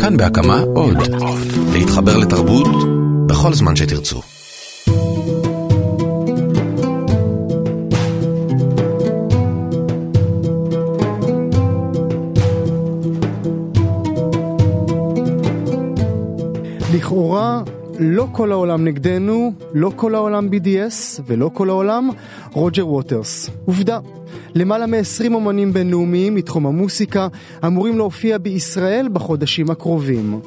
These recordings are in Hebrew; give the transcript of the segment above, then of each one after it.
כאן בהקמה עוד. להתחבר לתרבות בכל זמן שתרצו. לכאורה לא כל העולם נגדנו, לא כל העולם BDS ולא כל העולם רוג'ר ווטרס. עובדה, למעלה מ-20 אומנים בינלאומיים מתחום המוסיקה אמורים להופיע בישראל בחודשים הקרובים.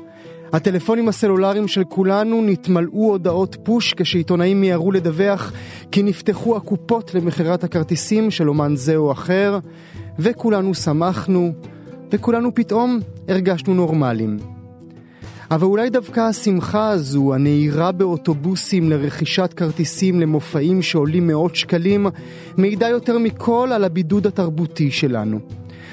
הטלפונים הסלולריים של כולנו נתמלאו הודעות פוש כשעיתונאים מיהרו לדווח כי נפתחו הקופות למכירת הכרטיסים של אומן זה או אחר, וכולנו שמחנו, וכולנו פתאום הרגשנו נורמלים. אבל אולי דווקא השמחה הזו, הנהירה באוטובוסים לרכישת כרטיסים למופעים שעולים מאות שקלים, מעידה יותר מכל על הבידוד התרבותי שלנו.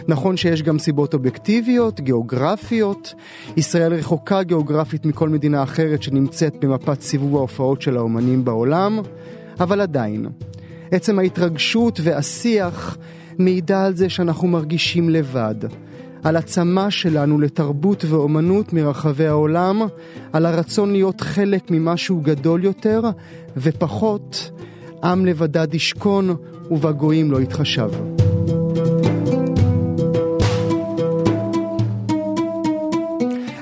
נכון שיש גם סיבות אובייקטיביות, גיאוגרפיות. ישראל רחוקה גיאוגרפית מכל מדינה אחרת שנמצאת במפת סיבוב ההופעות של האומנים בעולם, אבל עדיין, עצם ההתרגשות והשיח מעידה על זה שאנחנו מרגישים לבד. על הצמא שלנו לתרבות ואומנות מרחבי העולם, על הרצון להיות חלק ממשהו גדול יותר, ופחות עם לבדד ישכון ובגויים לא יתחשב.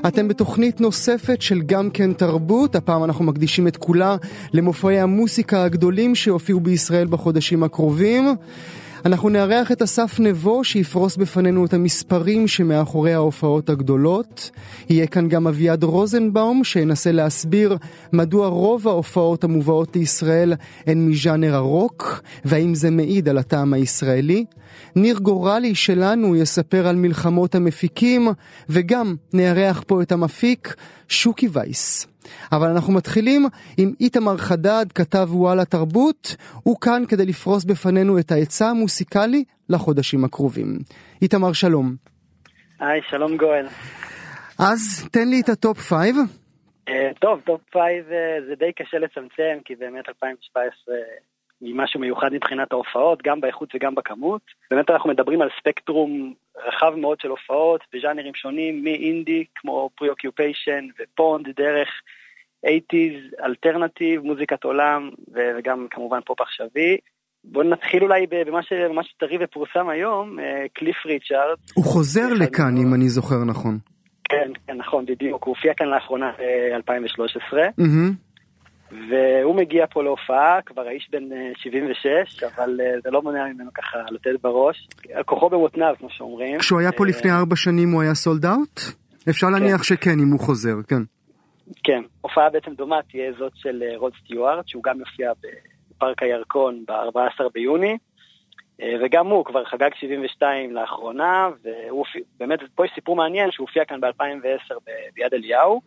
אתם בתוכנית נוספת של גם כן תרבות, הפעם אנחנו מקדישים את כולה למופעי המוסיקה הגדולים שיופיעו בישראל בחודשים הקרובים. אנחנו נארח את אסף נבו שיפרוס בפנינו את המספרים שמאחורי ההופעות הגדולות. יהיה כאן גם אביעד רוזנבאום שינסה להסביר מדוע רוב ההופעות המובאות לישראל הן מז'אנר הרוק, והאם זה מעיד על הטעם הישראלי. ניר גורלי שלנו יספר על מלחמות המפיקים, וגם נארח פה את המפיק שוקי וייס. אבל אנחנו מתחילים עם איתמר חדד, כתב וואלה תרבות, הוא כאן כדי לפרוס בפנינו את העצה המוסיקלי לחודשים הקרובים. איתמר שלום. היי, שלום גואל. אז תן לי את ה top five. Uh, טוב, top five uh, זה די קשה לצמצם, כי באמת 2017 היא משהו מיוחד מבחינת ההופעות, גם באיכות וגם בכמות. באמת אנחנו מדברים על ספקטרום רחב מאוד של הופעות בז'אנרים שונים, מאינדי כמו Preoccupations ו Pond, דרך 80's, alternative, מוזיקת עולם וגם כמובן פופ עכשווי. בואו נתחיל אולי במה שממש טרי ופורסם היום, קליף ריצ'ארד. הוא חוזר לכאן, אם אני זוכר נכון. כן, כן, נכון, בדיוק. הוא הופיע כאן לאחרונה ב-2013. והוא מגיע פה להופעה, כבר האיש בן 76, אבל זה לא מונע ממנו ככה לתת בראש. כוחו במותניו, כמו שאומרים. כשהוא היה פה לפני ארבע שנים הוא היה סולד אאוט? אפשר להניח שכן, אם הוא חוזר, כן. כן, הופעה בעצם דומה תהיה זאת של רוד סטיוארט, שהוא גם יופיע בפארק הירקון ב-14 ביוני, וגם הוא כבר חגג 72 לאחרונה, והוא באמת, פה יש סיפור מעניין שהוא הופיע כאן ב-2010 ביד אליהו.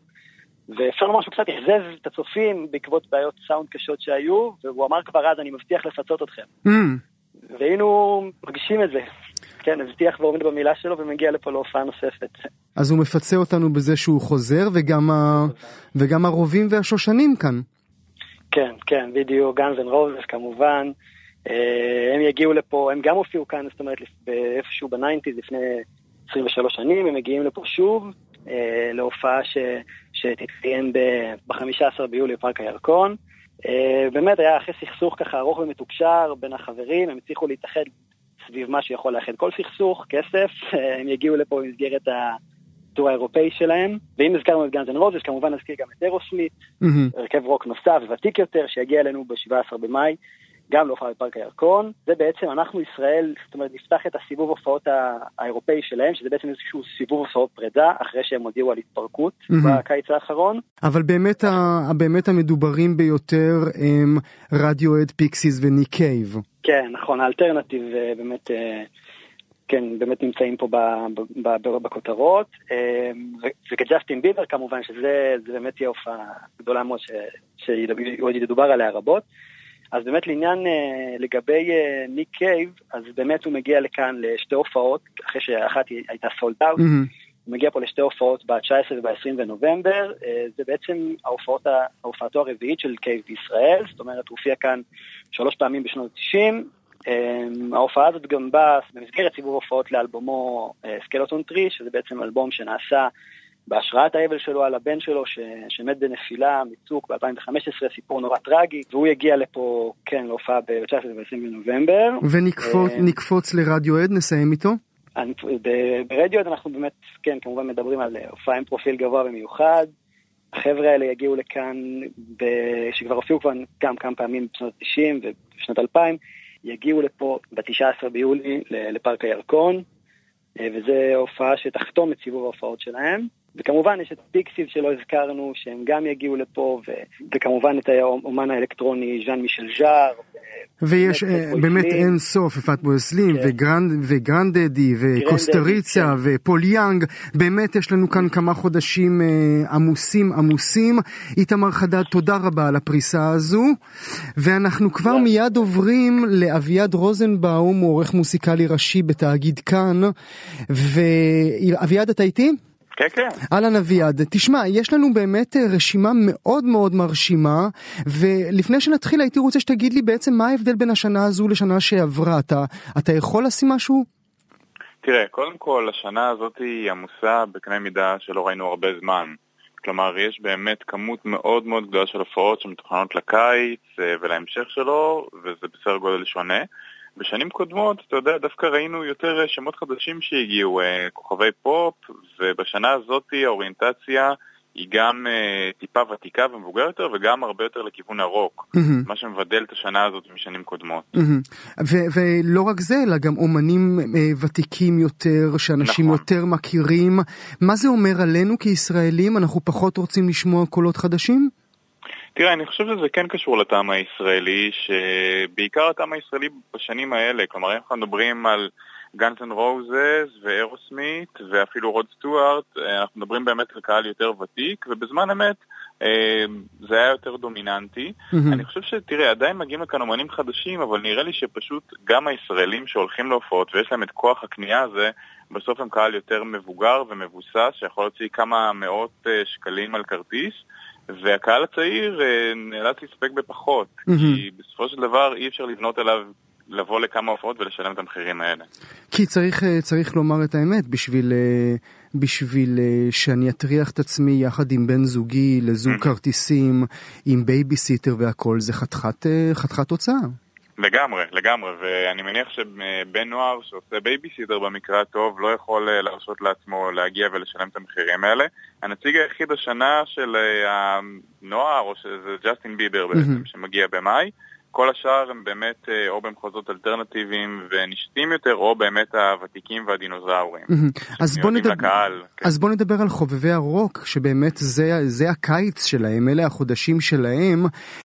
ואפשר לומר שהוא קצת אכזב את הצופים בעקבות בעיות סאונד קשות שהיו, והוא אמר כבר אז, אני מבטיח לפצות אתכם. Mm. והנה הוא מגשים את זה. כן, הבטיח ועומד במילה שלו ומגיע לפה להופעה נוספת. אז הוא מפצה אותנו בזה שהוא חוזר, וגם, ה... וגם הרובים והשושנים כאן. כן, כן, בדיוק, Guns N' Roses כמובן. הם יגיעו לפה, הם גם הופיעו כאן, זאת אומרת, איפשהו ב nineties לפני 23 שנים, הם מגיעים לפה שוב. אה, להופעה ש, שתתקיים ב-15 ביולי בפארק הירקון. אה, באמת היה אחרי סכסוך ככה ארוך ומתוקשר בין החברים, הם הצליחו להתאחד סביב מה שיכול לאחד כל סכסוך, כסף, הם יגיעו לפה במסגרת ה tour האירופאי שלהם. ואם הזכרנו את גאנז אנד רוזס, כמובן נזכיר גם את אירוסמית, mm-hmm. הרכב רוק נוסף וותיק יותר, שיגיע אלינו ב-17 במאי. גם להופעה בפארק הירקון, זה בעצם אנחנו ישראל, זאת אומרת נפתח את הסיבוב הופעות האירופאי שלהם, שזה בעצם איזשהו סיבוב הופעות פרידה, אחרי שהם הודיעו על התפרקות mm-hmm. בקיץ האחרון. אבל באמת, ה, באמת המדוברים ביותר הם רדיואד, פיקסיס וניק קייב. כן, נכון, ה alternative באמת, כן, באמת נמצאים פה בכותרות, וג'סטין ביבר כמובן, שזה באמת תהיה הופעה גדולה מאוד שעוד ידובר עליה רבות. אז באמת לעניין לגבי ניק קייב, אז באמת הוא מגיע לכאן לשתי הופעות, אחרי שאחת הייתה sold out, mm-hmm. הוא מגיע פה לשתי הופעות ב-19 וב-20 בנובמבר, זה בעצם ההופעות, ההופעתו הרביעית של קייב בישראל, זאת אומרת הוא הופיע כאן שלוש פעמים בשנות ה-90, ההופעה הזאת גם באה במסגרת סיבוב הופעות לאלבומו Skeleton Tree, שזה בעצם אלבום שנעשה בהשראת האבל שלו על הבן שלו ש, שמת בנפילה מצוק ב-2015, סיפור נורא טרגי, והוא יגיע לפה, כן, להופעה ב-19 ו-20 בנובמבר. ונקפוץ לרדיואד, נסיים איתו? ברדיו אנחנו באמת, כן, כמובן מדברים על הופעה עם פרופיל גבוה במיוחד. החבר'ה האלה יגיעו לכאן, ב... שכבר הופיעו כבר גם כמה פעמים בשנות ה-90 ובשנות 2000, יגיעו לפה ב-19 ביולי לפארק הירקון, אה, וזו הופעה שתחתום את סיבוב ההופעות שלהם. וכמובן יש את פיקסיס שלא הזכרנו, שהם גם יגיעו לפה, ו... וכמובן את האומן האלקטרוני ז'אן מישל ז'אר. ויש אה, באמת אין סוף, יפעת בויסלין, כן. וגרנדדי, וקוסטריצה, כן. ופול יאנג, באמת יש לנו כאן כמה חודשים אה, עמוסים עמוסים. איתמר חדד, תודה רבה על הפריסה הזו, ואנחנו כבר מיד עוברים לאביעד רוזנבאום, הוא עורך מוסיקלי ראשי בתאגיד כאן, ואביעד אתה איתי? כן, כן. אהלן אביעד, תשמע, יש לנו באמת אה, רשימה מאוד מאוד מרשימה, ולפני שנתחיל הייתי רוצה שתגיד לי בעצם מה ההבדל בין השנה הזו לשנה שעברה, אתה, אתה יכול לשים משהו? תראה, קודם כל, השנה הזאת היא עמוסה בקנה מידה שלא ראינו הרבה זמן. כלומר, יש באמת כמות מאוד מאוד גדולה של הופעות שמתוכננות לקיץ אה, ולהמשך שלו, וזה בסדר גודל שונה. בשנים קודמות, אתה יודע, דווקא ראינו יותר אה, שמות חדשים שהגיעו, אה, כוכבי פופ, ובשנה הזאת האוריינטציה היא גם uh, טיפה ותיקה ומבוגרת יותר, וגם הרבה יותר לכיוון הרוק, mm-hmm. מה שמבדל את השנה הזאת משנים קודמות. Mm-hmm. ולא רק זה, אלא גם אומנים ותיקים יותר, שאנשים נכון. יותר מכירים. מה זה אומר עלינו כישראלים? אנחנו פחות רוצים לשמוע קולות חדשים? תראה, אני חושב שזה כן קשור לטעם הישראלי, שבעיקר הטעם הישראלי בשנים האלה, כלומר, אנחנו מדברים על גאנס אנד רוזס ואירוסמית ואפילו רוד סטוארט, אנחנו מדברים באמת על קהל יותר ותיק, ובזמן אמת אה, זה היה יותר דומיננטי. Mm-hmm. אני חושב שתראה, עדיין מגיעים לכאן אומנים חדשים, אבל נראה לי שפשוט גם הישראלים שהולכים להופעות ויש להם את כוח הקנייה הזה, בסוף הם קהל יותר מבוגר ומבוסס, שיכול להוציא כמה מאות אה, שקלים על כרטיס. והקהל הצעיר אה, נאלץ להסתפק בפחות, mm-hmm. כי בסופו של דבר אי אפשר לבנות עליו לבוא לכמה הופעות ולשלם את המחירים האלה. כי צריך, אה, צריך לומר את האמת, בשביל, אה, בשביל שאני אטריח את עצמי יחד עם בן זוגי לזוג. כרטיסים, עם בייביסיטר והכל, זה חתיכת הוצאה. לגמרי, לגמרי, ואני מניח שבן נוער שעושה בייביסיטר במקרה הטוב לא יכול אה, להרשות לעצמו להגיע ולשלם את המחירים האלה. הנציג היחיד השנה של אה, הנוער, או שזה ג'סטין ביבר בעצם, שמגיע במאי, כל השאר הם באמת אה, או במחוזות אלטרנטיביים ונישתיים יותר, או באמת הוותיקים והדינוזאורים. אז בוא, נדבר, לקהל, כן. אז בוא נדבר על חובבי הרוק, שבאמת זה, זה הקיץ שלהם, אלה החודשים שלהם.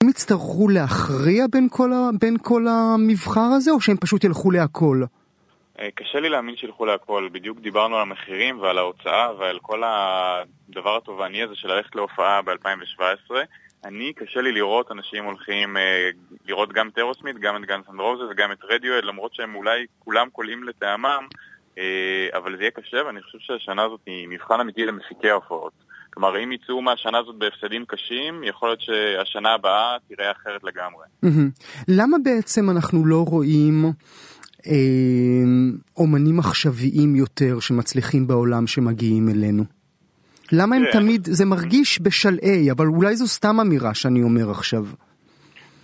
הם יצטרכו להכריע בין כל, ה, בין כל המבחר הזה, או שהם פשוט ילכו להכל? אה, קשה לי להאמין שילכו להכל, בדיוק דיברנו על המחירים ועל ההוצאה ועל כל הדבר התובעני הזה של ללכת להופעה ב-2017. אני, קשה לי לראות אנשים הולכים אה, לראות גם את אירוסמית, גם את גאנס אנד רוזס וגם את רדיואד, למרות שהם אולי כולם קולעים לטעמם, אה, אבל זה יהיה קשה, ואני חושב שהשנה הזאת היא מבחן אמיתי למפיקי ההופעות. כלומר, אם יצאו מהשנה הזאת בהפסדים קשים, יכול להיות שהשנה הבאה תראה אחרת לגמרי. למה בעצם אנחנו לא רואים... אה, אומנים עכשוויים יותר שמצליחים בעולם שמגיעים אלינו? למה הם תמיד, זה מרגיש בשלהי, אבל אולי זו סתם אמירה שאני אומר עכשיו.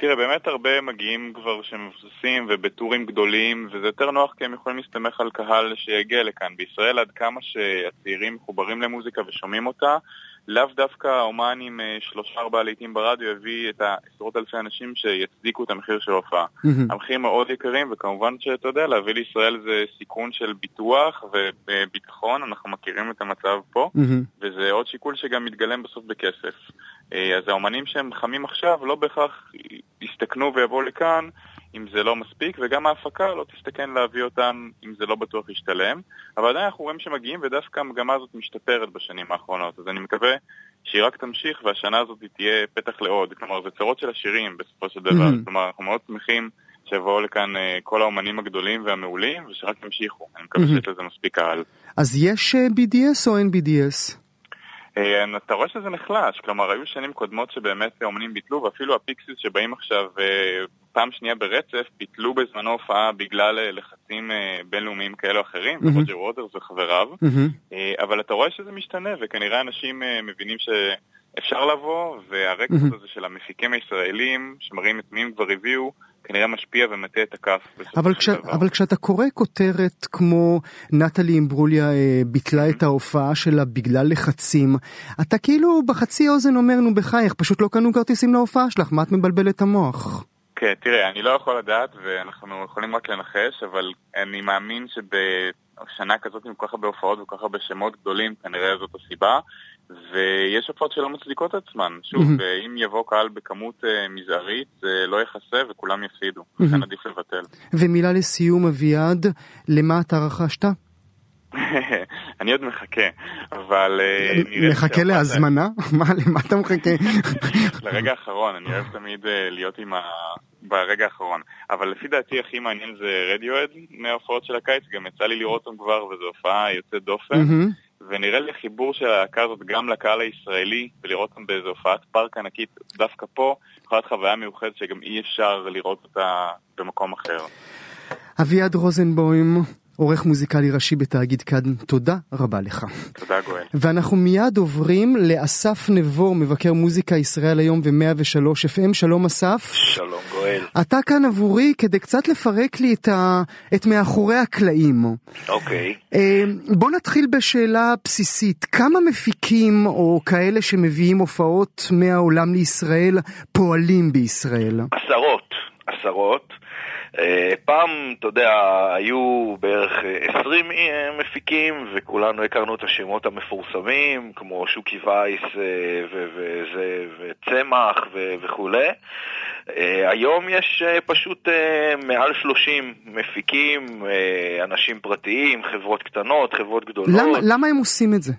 תראה, באמת הרבה מגיעים כבר שמבוססים ובטורים גדולים, וזה יותר נוח כי הם יכולים להסתמך על קהל שיגיע לכאן. בישראל עד כמה שהצעירים מחוברים למוזיקה ושומעים אותה, לאו דווקא אומן עם אה, שלושה ארבעה לעיתים ברדיו יביא את העשרות אלפי אנשים שיצדיקו את המחיר של ההופעה. Mm-hmm. המחירים מאוד יקרים, וכמובן שאתה יודע, להביא לישראל זה סיכון של ביטוח וביטחון, אנחנו מכירים את המצב פה, mm-hmm. וזה עוד שיקול שגם מתגלם בסוף בכסף. אה, אז האומנים שהם חמים עכשיו לא בהכרח יסתכנו ויבואו לכאן אם זה לא מספיק, וגם ההפקה לא תסתכן להביא אותם אם זה לא בטוח ישתלם. אבל עדיין אנחנו רואים שמגיעים, ודווקא המגמה הזאת משתפרת בשנים האחרונות. אז אני מקווה שהיא רק תמשיך, והשנה הזאת תהיה פתח לעוד. כלומר, זה צרות של עשירים בסופו של דבר. Mm-hmm. כלומר, אנחנו מאוד שמחים שיבואו לכאן uh, כל האומנים הגדולים והמעולים, ושרק ימשיכו. אני מקווה mm-hmm. שיש לזה מספיק קהל. אז יש אה, BDS או אין BDS? אה, אתה רואה שזה נחלש, כלומר היו שנים קודמות שבאמת אומנים ביטלו ואפילו הפיקסיס שבאים עכשיו פעם שנייה ברצף ביטלו בזמנו הופעה בגלל אה, לחצים אה, בינלאומיים כאלה או אחרים, mm-hmm. רוג'ר ווטרס וחבריו. אה, אבל אתה רואה שזה משתנה, וכנראה אנשים אה, מבינים שאפשר לבוא, והרקורד מהמם. הזה של המפיקים הישראלים, שמראים את מי הם כבר הביאו, כנראה משפיע ומטה את הכף. בסופו אבל, של כש, דבר. אבל כשאתה קורא כותרת כמו נטלי אימברוליה אה, ביטלה את ההופעה שלה בגלל לחצים, אתה כאילו בחצי אוזן אומר נו בחייך, פשוט לא קנו כרטיסים להופעה שלך, מה את מבלבלת את המוח? כן, תראה, אני לא יכול לדעת, ואנחנו יכולים רק לנחש, אבל אני מאמין שבשנה כזאת עם כל כך הרבה הופעות וכל כך הרבה שמות גדולים, כנראה זאת הסיבה, ויש הופעות שלא מצדיקות את עצמן. שוב, מהמם. אם יבוא קהל בכמות אה, מזערית, זה לא יכסה וכולם יפסידו, מהמם. לכן עדיף לבטל. ומילה לסיום אביעד, למה אתה רכשת? אני עוד מחכה, אבל אה, מחכה להזמנה? מה, למה אתה מחכה? לרגע האחרון, אני אוהב תמיד אה, להיות עם. ברגע האחרון. אבל לפי דעתי הכי מעניין זה רדיואד מההופעות של הקיץ, גם יצא לי לראות אותם כבר, וזו הופעה יוצאת דופן. מהמם. ונראה לי החיבור של הלהקה הזאת גם לקהל הישראלי, ולראות אותם באיזו הופעת פארק ענקית, דווקא פה, יכולה להיות חוויה מיוחדת שגם אי אפשר לראות אותה במקום אחר. אביעד רוזנבוים, עורך מוזיקלי ראשי בתאגיד כאן, תודה רבה לך. תודה גואל. ואנחנו מיד עוברים לאסף נבו, מבקר מוזיקה ישראל היום ו-103 FM. שלום אסף. שלום גואל. אתה כאן עבורי כדי קצת לפרק לי את, ה... את מאחורי הקלעים. אוקיי. אה, בוא נתחיל בשאלה בסיסית, כמה מפיקים או כאלה שמביאים הופעות מהעולם לישראל פועלים בישראל? עשרות, עשרות. אה, פעם, אתה יודע, היו בערך אה, 20 אה, מפיקים, וכולנו הכרנו את השמות המפורסמים, כמו שוקי וייס אה, וצמח וכולי. אה, היום יש אה, פשוט אה, מעל 30 מפיקים, אה, אנשים פרטיים, חברות קטנות, חברות גדולות. למה, למה הם עושים את זה?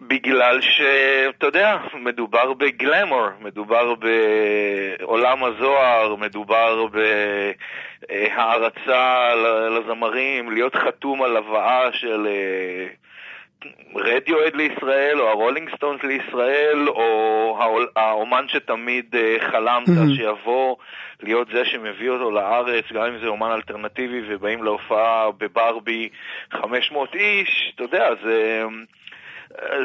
בגלל שאתה יודע, מדובר בגלמור, מדובר בעולם הזוהר, מדובר בהערצה לזמרים, להיות חתום על הבאה של אה, רדיואד לישראל, או הרולינג סטונס לישראל, או האומן שתמיד אה, חלמת Mhm. שיבוא להיות זה שמביא אותו לארץ, גם אם זה אומן אלטרנטיבי ובאים להופעה בברבי 500 איש, אתה יודע, זה...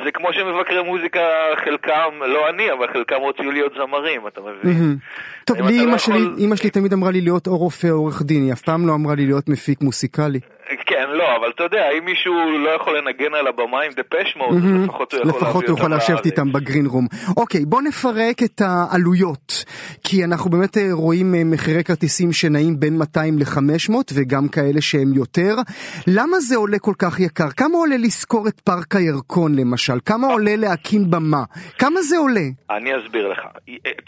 זה כמו שמבקרי מוזיקה, חלקם, לא אני, אבל חלקם רוצים להיות זמרים, אתה מבין? טוב, לי לא אמא שלי, יכול- אמא שלי תמיד אמרה לי להיות או רופא או עורך דין, היא אף פעם לא אמרה לי להיות מפיק מוסיקלי. כן, לא, אבל אתה יודע, אם מישהו לא יכול לנגן על הבמה עם דפש מוד, מהמם. לפחות הוא יכול לפחות הוא יכול לשבת. איתם בגרין רום. אוקיי, בוא נפרק את העלויות, כי אנחנו באמת אה, רואים אה, מחירי כרטיסים שנעים בין 200 ל-500 וגם כאלה שהם יותר. למה זה עולה כל כך יקר? כמה עולה לשכור את פארק הירקון למשל? כמה עולה להקים במה? כמה זה עולה? אני אסביר לך.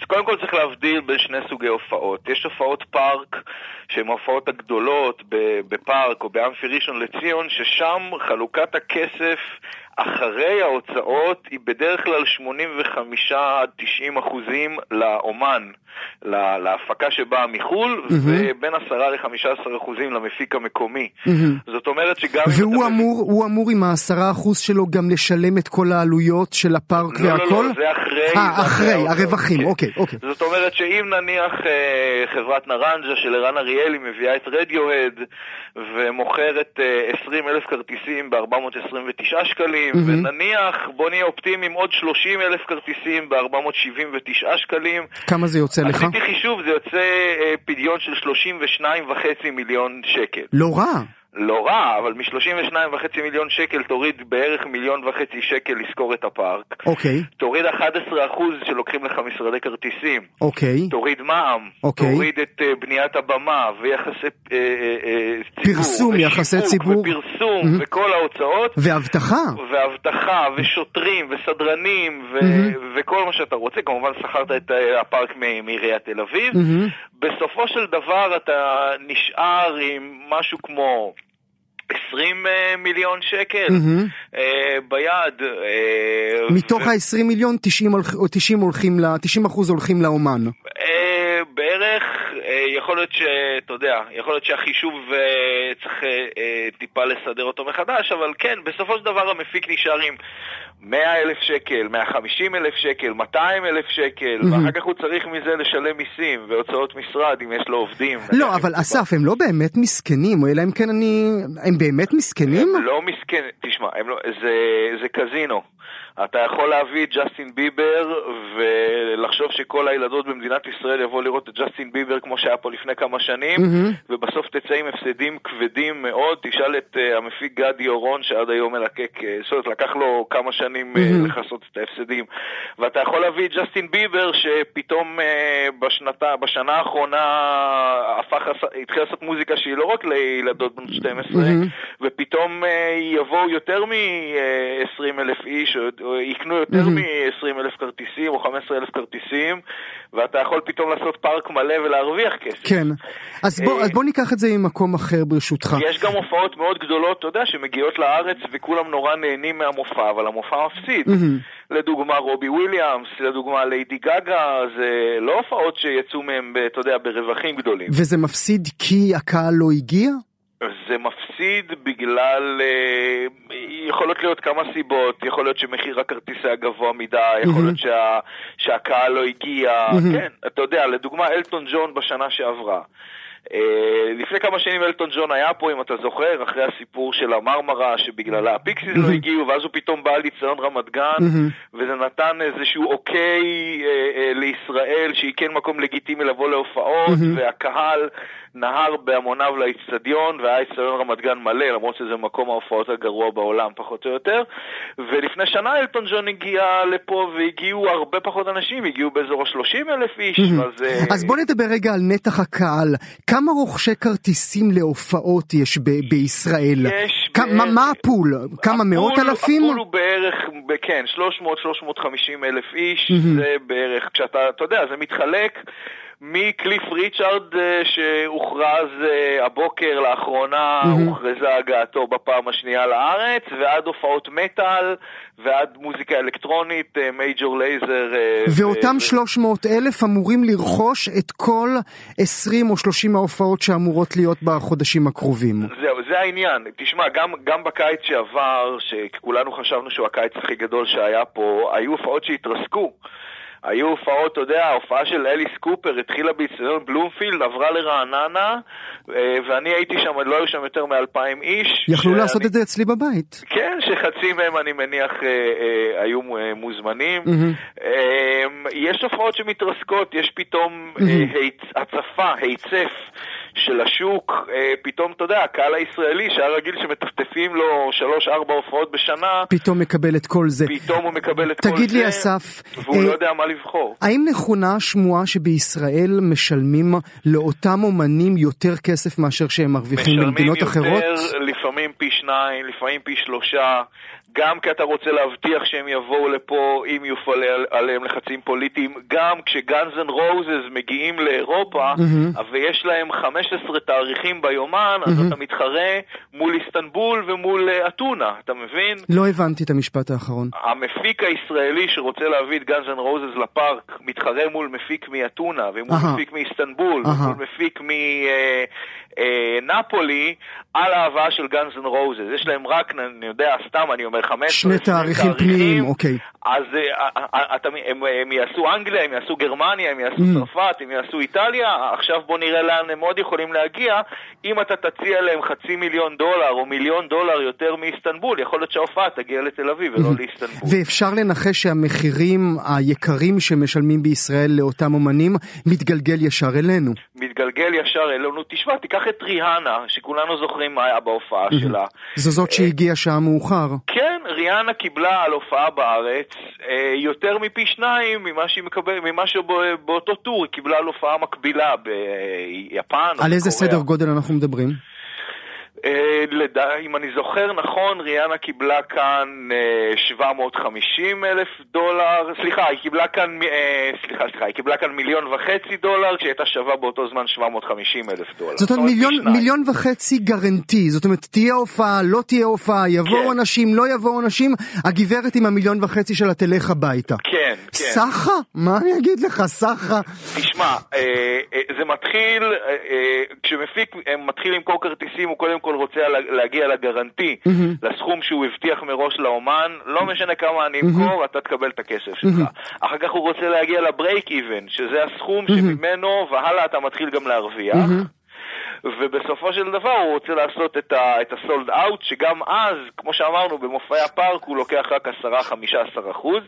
קודם כל צריך להבדיל בין שני סוגי הופעות. יש הופעות פארק, שהן ההופעות הגדולות בפארק או באמפי ראשון לציון, ששם חלוקת הכסף אחרי ההוצאות היא בדרך כלל 85 עד 90 אחוזים לאומן, לה- להפקה שבאה מחו"ל, ובין 10 ל-15 אחוזים למפיק המקומי. זאת אומרת שגם והוא אתה... אמור, הוא אמור עם העשרה אחוז שלו גם לשלם את כל העלויות של הפארק לא, לא, והכל? לא, זה אחרי. אה, אחרי, ההוצאות. הרווחים, כן. אוקיי, אוקיי. זאת אומרת שאם נניח אה, חברת נרנג'ה של ערן אריאלי מביאה את רדיוהד ומוכרת אה, 20 אלף כרטיסים ב-429 שקלים, מהמם. ונניח, בוא נהיה אופטימיים, עוד 30 אלף כרטיסים ב-479 שקלים, כמה זה יוצא לך? עשיתי חישוב, זה יוצא אה, פדיון של 32.5 מיליון שקל. לא רע. לא רע, אבל מ-32.5 מיליון שקל תוריד בערך מיליון וחצי שקל לשכור את הפארק. אוקיי, תוריד 11% שלוקחים לך משרדי כרטיסים, אוקיי. תוריד מע"מ, אוקיי. תוריד את אה, בניית הבמה ויחסי אה, אה, ציבור, פרסום, יחסי ציבור. ופרסום, Mhm. וכל ההוצאות, ואבטחה. ואבטחה, ושוטרים, וסדרנים, ו- Mhm. וכל מה שאתה רוצה, כמובן שכרת את אה, הפארק מעיריית תל אביב. מהמם. בסופו של דבר אתה נשאר עם משהו כמו 20 אה, מיליון שקל. אה, ביד. אה, מתוך ו- ה-20 מיליון, 90 הולכ- או 90 הולכים ל- 90 אחוז הולכים לאומן. בערך, אה, יכול להיות שאתה יודע, יכול להיות שהחישוב אה, צריך אה, טיפה לסדר אותו מחדש, אבל כן, בסופו של דבר המפיק נשאר עם 100 אלף שקל, 150 אלף שקל, 200 אלף שקל, Mhm. ואחר כך הוא צריך מזה לשלם מיסים והוצאות משרד אם יש לו עובדים. לא, אבל אסף, הם לא באמת מסכנים, אלא אם כן אני... הם באמת מסכנים? הם לא מסכן, תשמע, לא, זה, זה קזינו. אתה יכול להביא את ג'סטין ביבר ולחשוב שכל הילדות במדינת ישראל יבואו לראות את ג'סטין ביבר כמו שהיה פה לפני כמה שנים, מהמם. ובסוף תצא עם הפסדים כבדים מאוד. תשאל את uh, המפיק גדי אורון שעד היום מלקק, uh, זאת אומרת, לקח לו כמה שנים uh, מהמם. לכסות את ההפסדים. ואתה יכול להביא את ג'סטין ביבר שפתאום uh, בשנתה, בשנה האחרונה הפך, התחיל לעשות מוזיקה שהיא לא רק לילדות בנות 12, מהמם. ופתאום אה, יבואו יותר מ-20 אלף איש, או יקנו יותר מהמם. מ-20 אלף כרטיסים או 15 אלף כרטיסים, ואתה יכול פתאום לעשות פארק מלא ולהרוויח כסף. כן. אז בוא, אה, אז בוא ניקח את זה ממקום אחר ברשותך. יש גם הופעות מאוד גדולות, אתה יודע, שמגיעות לארץ וכולם נורא נהנים מהמופע, אבל המופע מפסיד. לדוגמה רובי וויליאמס, לדוגמה ליידי גגה, זה לא הופעות שיצאו מהם, אתה יודע, ברווחים גדולים. וזה מפסיד כי הקהל לא הגיע? זה מפסיד בגלל, אה, יכולות להיות כמה סיבות, יכול להיות שמחיר הכרטיס היה גבוה מדי, יכול. להיות שה, שהקהל לא הגיע. כן, אתה יודע, לדוגמה אלטון ג'ון בשנה שעברה. אה, לפני כמה שנים אלטון ג'ון היה פה, אם אתה זוכר, אחרי הסיפור של המרמרה, שבגללה הפיקסיס לא. הגיעו, ואז הוא פתאום בא לציון רמת גן. וזה נתן איזשהו אוקיי אה, אה, לישראל, שהיא כן מקום לגיטימי לבוא להופעות. והקהל נהר בהמוניו לאיצטדיון, והיה איצטדיון רמת גן מלא, למרות שזה מקום ההופעות הגרוע בעולם, פחות או יותר. ולפני שנה אלטון ג'ון הגיע לפה, והגיעו הרבה פחות אנשים, הגיעו באזור ה-30 אלף איש. אז... אה, אז בוא נדבר רגע על נתח הקהל. כמה רוכשי כרטיסים להופעות יש ב- בישראל? יש כ- מה- בערך- מה הפול? כמה מאות הפול- אלפים? הפול הוא בערך, כן, 300-350 אלף איש. זה בערך, כשאתה, אתה יודע, זה מתחלק מקליף ריצ'ארד אה, שהוכרז אה, הבוקר לאחרונה, מהמם. הוכרזה הגעתו בפעם השנייה לארץ, ועד הופעות מטאל, ועד מוזיקה אלקטרונית, מייג'ור לייזר. אה, ואותם ו- 300 אלף אמורים לרכוש את כל 20 או 30 ההופעות שאמורות להיות בחודשים הקרובים. זהו, זה העניין. תשמע, גם, גם בקיץ שעבר, שכולנו חשבנו שהוא הקיץ הכי גדול שהיה פה, היו הופעות שהתרסקו. היו הופעות, אתה יודע, ההופעה של אליס קופר התחילה באיצטדיון בלומפילד, עברה לרעננה, אה, ואני הייתי שם, לא היו שם יותר מאלפיים איש. יכלו שאני- לעשות את זה אצלי בבית. כן, שחצי מהם אני מניח אה, אה, היו מוזמנים. אה, יש תופעות שמתרסקות, יש פתאום. היצ- הצפה, היצף של השוק, אה, פתאום, אתה יודע, הקהל הישראלי שהיה רגיל שמטפטפים לו שלוש-ארבע הופעות בשנה, פתאום מקבל את כל זה. פתאום הוא מקבל את כל זה, תגיד לי אסף, והוא אה, לא יודע מה לבחור. האם נכונה השמועה שבישראל משלמים לאותם אומנים יותר כסף מאשר שהם מרוויחים במדינות אחרות? יותר, לפעמים פי שניים, לפעמים פי שלושה, גם כי אתה רוצה להבטיח שהם יבואו לפה אם יופעל עליהם לחצים פוליטיים, גם כשגאנז אנד רוזס מגיעים לאירופה, mm-hmm. ויש להם 15 תאריכים ביומן, אז mm-hmm. אתה מתחרה מול איסטנבול ומול אה, אתונה, אתה מבין? לא הבנתי את המשפט האחרון. המפיק הישראלי שרוצה להביא את גאנז אנד רוזס לפארק מתחרה מול מפיק מאתונה ומול אהה. מפיק מאיסטנבול אהה. ומול מפיק מנפולי על ההבאה של גאנז אנד רוזס. יש להם רק, אני יודע, סתם אני אומר 15 שני 20 תאריכים פנויים, אוקיי. אז אה, אה, אה, הם, יעשו אנגליה, הם יעשו גרמניה, הם יעשו Mm. צרפת, הם יעשו איטליה, עכשיו בוא נראה לאן הם עוד יכולים להגיע. אם אתה תציע להם חצי מיליון דולר או מיליון דולר יותר מאיסטנבול, יכול להיות שההופעה תגיע לתל אביב ולא לאיסטנבול. ואפשר לנחש שהמחירים היקרים שמשלמים בישראל לאותם אומנים מתגלגל ישר אלינו. מתגלגל ישר אלינו. תשמע, תיקח את ריהנה, שכולנו זוכרים מה היה בהופעה שלה. זו זאת שהגיעה שעה מאוחר. כן, ריאנה קיבלה על הופעה בארץ אה, יותר מפי שניים ממה שהיא מקבלת, ממה שבאותו טור היא קיבלה על הופעה מקבילה ביפן על איזה. סדר גודל אנחנו מדברים? אה, לדע... אם אני זוכר נכון, ריאנה קיבלה כאן אה, 750 אלף דולר, סליחה, היא קיבלה כאן, אה, סליחה, סליחה, היא קיבלה כאן מיליון וחצי דולר, כשהיא הייתה שווה באותו זמן 750 אלף דולר. זאת אומרת מיליון, מיליון וחצי גרנטי, זאת אומרת תהיה הופעה, לא תהיה הופעה, יבואו כן. אנשים, לא יבואו אנשים, הגברת עם המיליון וחצי שלה תלך הביתה. כן, כן. סחה? מה אני אגיד לך, סחה? תשמע, אה, אה, זה מתחיל, אה, אה, כשמפיק אה, מתחיל למכור כרטיסים, הוא קודם כל רוצה לה- להגיע לגרנטי, לסכום שהוא הבטיח מראש לאומן, לא משנה כמה אני אמכור, אתה תקבל את הכסף שלך. אחר כך הוא רוצה להגיע ל break even, שזה הסכום שממנו והלאה אתה מתחיל גם להרוויח. ובסופו של דבר הוא רוצה לעשות את, ה, את ה sold out, שגם אז, כמו שאמרנו, במופעי הפארק הוא לוקח רק 10-15 אחוז.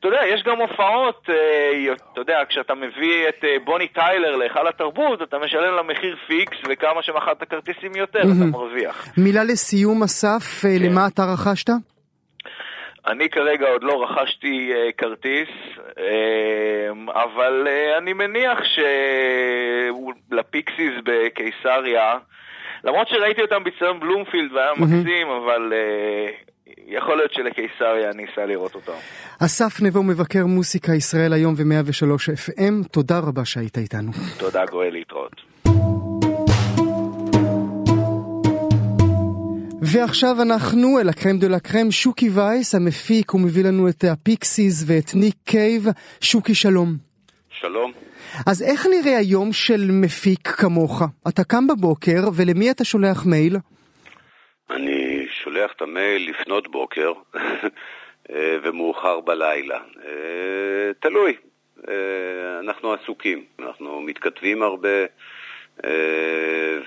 אתה יודע, יש גם הופעות, אה, אתה יודע, כשאתה מביא את אה, בוני טיילר להיכל התרבות, אתה משלם לה מחיר fix, וכמה שמכרת כרטיסים יותר, אתה מרוויח. מילה לסיום אסף, אה, כן. למה אתה רכשת? אני כרגע עוד לא רכשתי אה, כרטיס, אה, אבל אה, אני מניח שלפיקסיס בקיסריה, למרות שראיתי אותם בציון בלומפילד והיה מקסים, אבל אה, יכול להיות שלקיסריה אני אסע לראות אותם. אסף נבו מבקר מוסיקה ישראל היום ו-103 FM, תודה רבה שהיית איתנו. תודה גואל, להתראות. ועכשיו אנחנו אל ה crème de la crème, שוקי וייס המפיק, הוא מביא לנו את הפיקסיס ואת ניק קייב. שוקי שלום. שלום. אז איך נראה היום של מפיק כמוך? אתה קם בבוקר ולמי אתה שולח מייל? אני שולח את המייל לפנות בוקר אה, ומאוחר בלילה. אה, תלוי. אה, אנחנו עסוקים, אנחנו מתכתבים הרבה,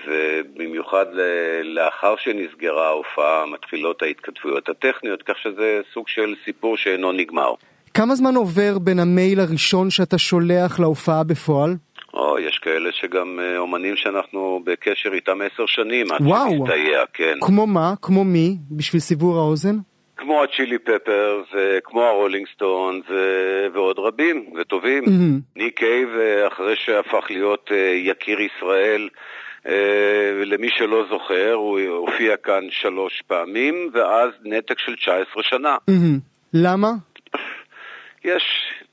ובמיוחד ל- לאחר שנסגרה ההופעה מתחילות ההתכתבויות הטכניות, כך שזה סוג של סיפור שאינו נגמר. כמה זמן עובר בין המייל הראשון שאתה שולח להופעה בפועל? או, יש כאלה שגם אה, אומנים שאנחנו בקשר איתם עשר שנים עד וואו. שנסתייע, כן. כמו מה? כמו מי? בשביל סיבור האוזן? כמו הצ'ילי פפרס, אה, כמו הרולינג סטונס אה, ועוד רבים וטובים. mm-hmm. ניק קייב, אחרי שהפך להיות אה, יקיר ישראל, אה, למי שלא זוכר, הוא הופיע כאן שלוש פעמים, ואז נתק של 19 שנה. mm-hmm. למה? יש,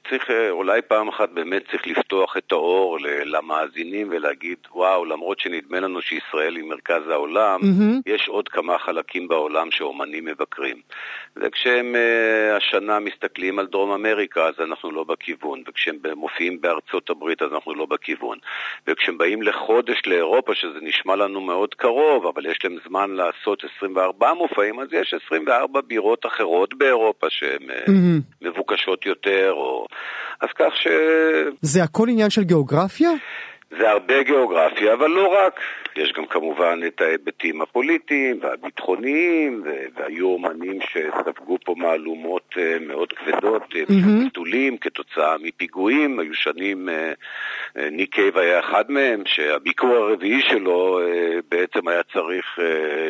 צריך, אה, אולי פעם אחת באמת צריך לפתוח את האור למאזינים ולהגיד, וואו, למרות שנדמה לנו שישראל היא מרכז העולם, mm-hmm. יש עוד כמה חלקים בעולם שאומנים מבקרים. וכשהם אה, השנה מסתכלים על דרום אמריקה, אז אנחנו לא בכיוון, וכשהם מופיעים בארצות הברית, אז אנחנו לא בכיוון. וכשהם באים לחודש לאירופה, שזה נשמע לנו מאוד קרוב, אבל יש להם זמן לעשות 24 מופעים, אז יש 24 בירות אחרות באירופה שהן אה, מהמם. מבוקשות יותר, או... אז כך ש... זה הכל עניין של גיאוגרפיה? זה הרבה גיאוגרפיה, אבל לא רק. יש גם כמובן את ההיבטים הפוליטיים והביטחוניים, והיו אומנים שספגו פה מהלומות אה, מאוד כבדות, אה, אממ. גדולים כתוצאה מפיגועים, היו שנים, אה, אה, ניק קייב היה אחד מהם, שהביקור הרביעי שלו אה, בעצם היה צריך אה,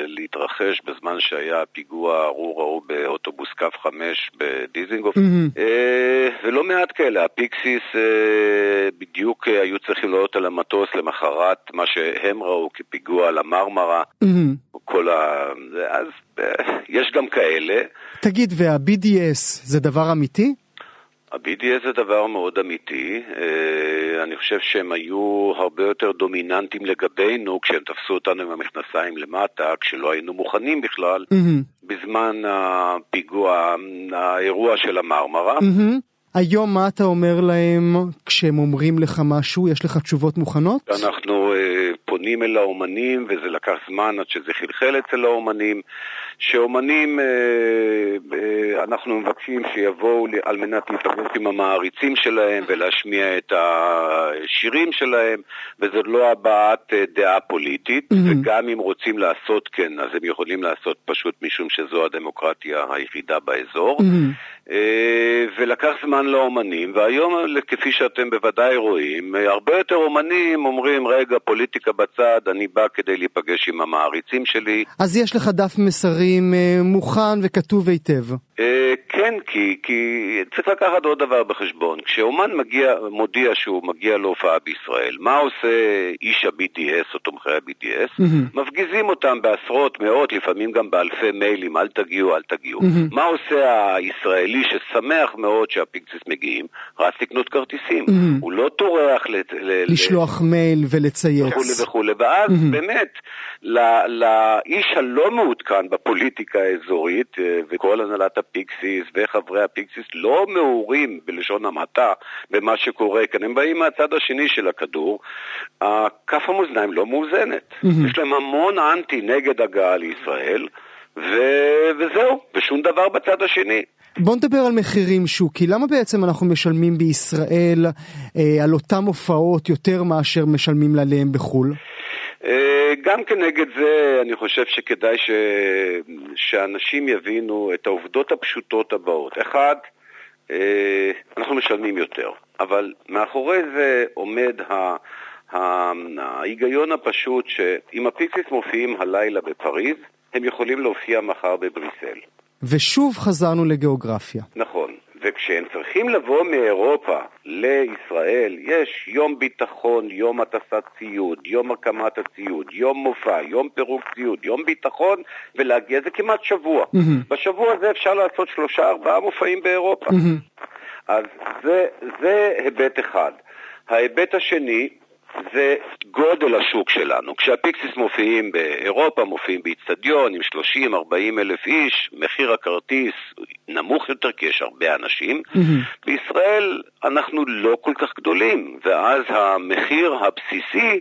להתרחש בזמן שהיה הפיגוע הארור ההוא באוטובוס קו 5 בדיזינגוף. אה, ולא מעט כאלה, הפיקסיס בדיוק היו צריכים לעלות על המטוס למחרת מה שהם ראו כפיגוע על המרמרה, אממ. כל ה... אז יש גם כאלה. תגיד, וה-BDS זה דבר אמיתי? ה-BDS זה דבר מאוד אמיתי, אה, אני חושב שהם היו הרבה יותר דומיננטיים לגבינו כשהם תפסו אותנו עם המכנסיים למטה, כשלא היינו מוכנים בכלל, מהמם. בזמן הפיגוע, האירוע של המרמרה. מהמם. היום מה אתה אומר להם כשהם אומרים לך משהו? יש לך תשובות מוכנות? אנחנו אה, פונים אל האומנים, וזה לקח זמן עד שזה חלחל אצל האומנים, שאומנים, אה, אה, אנחנו מבקשים שיבואו על מנת להיפגש עם המעריצים שלהם ולהשמיע את השירים שלהם, וזו לא הבעת אה, דעה פוליטית, Mhm. וגם אם רוצים לעשות כן, אז הם יכולים לעשות פשוט משום שזו הדמוקרטיה היחידה באזור. אה, ולקח זמן לאומנים, והיום, כפי שאתם בוודאי רואים, הרבה יותר אומנים אומרים, רגע, פוליטיקה בצד, אני בא כדי להיפגש עם המעריצים שלי. אז יש לך דף מסרים אה, מוכן וכתוב היטב. אה, כן, כי, כי צריך לקחת עוד דבר בחשבון. כשאומן מגיע, מודיע שהוא מגיע להופעה בישראל, מה עושה איש ה-BDS או תומכי ה-BDS? Mm-hmm. מפגיזים אותם בעשרות, מאות, לפעמים גם באלפי מיילים, אל תגיעו, אל תגיעו. Mm-hmm. מה עושה הישראלי ששמח מאוד שהפיקסיס מגיעים? רץ לקנות כרטיסים. Mm-hmm. הוא לא טורח. ל לשלוח ל... מייל ולצייץ. וכולי וכולי. ואז mm-hmm. באמת, לאיש הלא מעודכן בפוליטיקה האזורית, אה, וכל הנהלת הפיקסיס וחברי הפיקסיס לא מעורים בלשון המעטה במה שקורה כאן. הם באים מהצד השני של הכדור, כף המאזניים לא מאוזנת. Mm-hmm. יש להם המון אנטי נגד הגעה לישראל, ו- וזהו, ושום דבר בצד השני. בוא נדבר על מחירים שוקי, למה בעצם אנחנו משלמים בישראל אה, על אותם הופעות יותר מאשר משלמים עליהם בחו"ל? אה, גם כנגד זה אני חושב שכדאי ש... שאנשים יבינו את העובדות הפשוטות הבאות. אחד, אה, אנחנו משלמים יותר, אבל מאחורי זה עומד ה... ההיגיון הפשוט שאם הפיקסיס מופיעים הלילה בפריז, הם יכולים להופיע מחר בבריסל. ושוב חזרנו לגיאוגרפיה. נכון. וכשהם צריכים לבוא מאירופה לישראל, יש יום ביטחון, יום הטסת ציוד, יום הקמת הציוד, יום מופע, יום פירוק ציוד, יום ביטחון, ולהגיע, זה כמעט שבוע. Mm-hmm. בשבוע הזה אפשר לעשות שלושה, ארבעה מופעים באירופה. Mm-hmm. אז זה, זה היבט אחד. ההיבט השני זה גודל השוק שלנו. כשהפיקסיס מופיעים באירופה, מופיעים באיצטדיון עם 30-40 אלף איש, מחיר הכרטיס נמוך יותר כי יש הרבה אנשים. Mm-hmm. בישראל אנחנו לא כל כך גדולים, ואז המחיר הבסיסי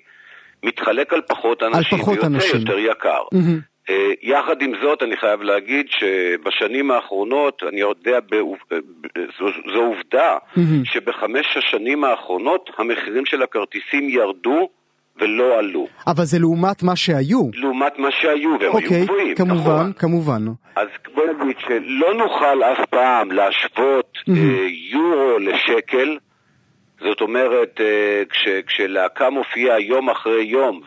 מתחלק על פחות אנשים, על פחות ויוצא אנשים. יותר יקר. Mm-hmm. אה, יחד עם זאת, אני חייב להגיד שבשנים האחרונות, אני יודע, זו, זו עובדה, mm-hmm. שבחמש השנים האחרונות המחירים של הכרטיסים ירדו ולא עלו. אבל זה לעומת מה שהיו. לעומת מה שהיו, והם אוקיי, היו גבוהים, כמובן, נכון. כמובן. אז בוא נגיד שלא נוכל אף פעם להשוות mm-hmm. אה, יורו לשקל, זאת אומרת, אה, כש, כשלהקה מופיעה יום אחרי יום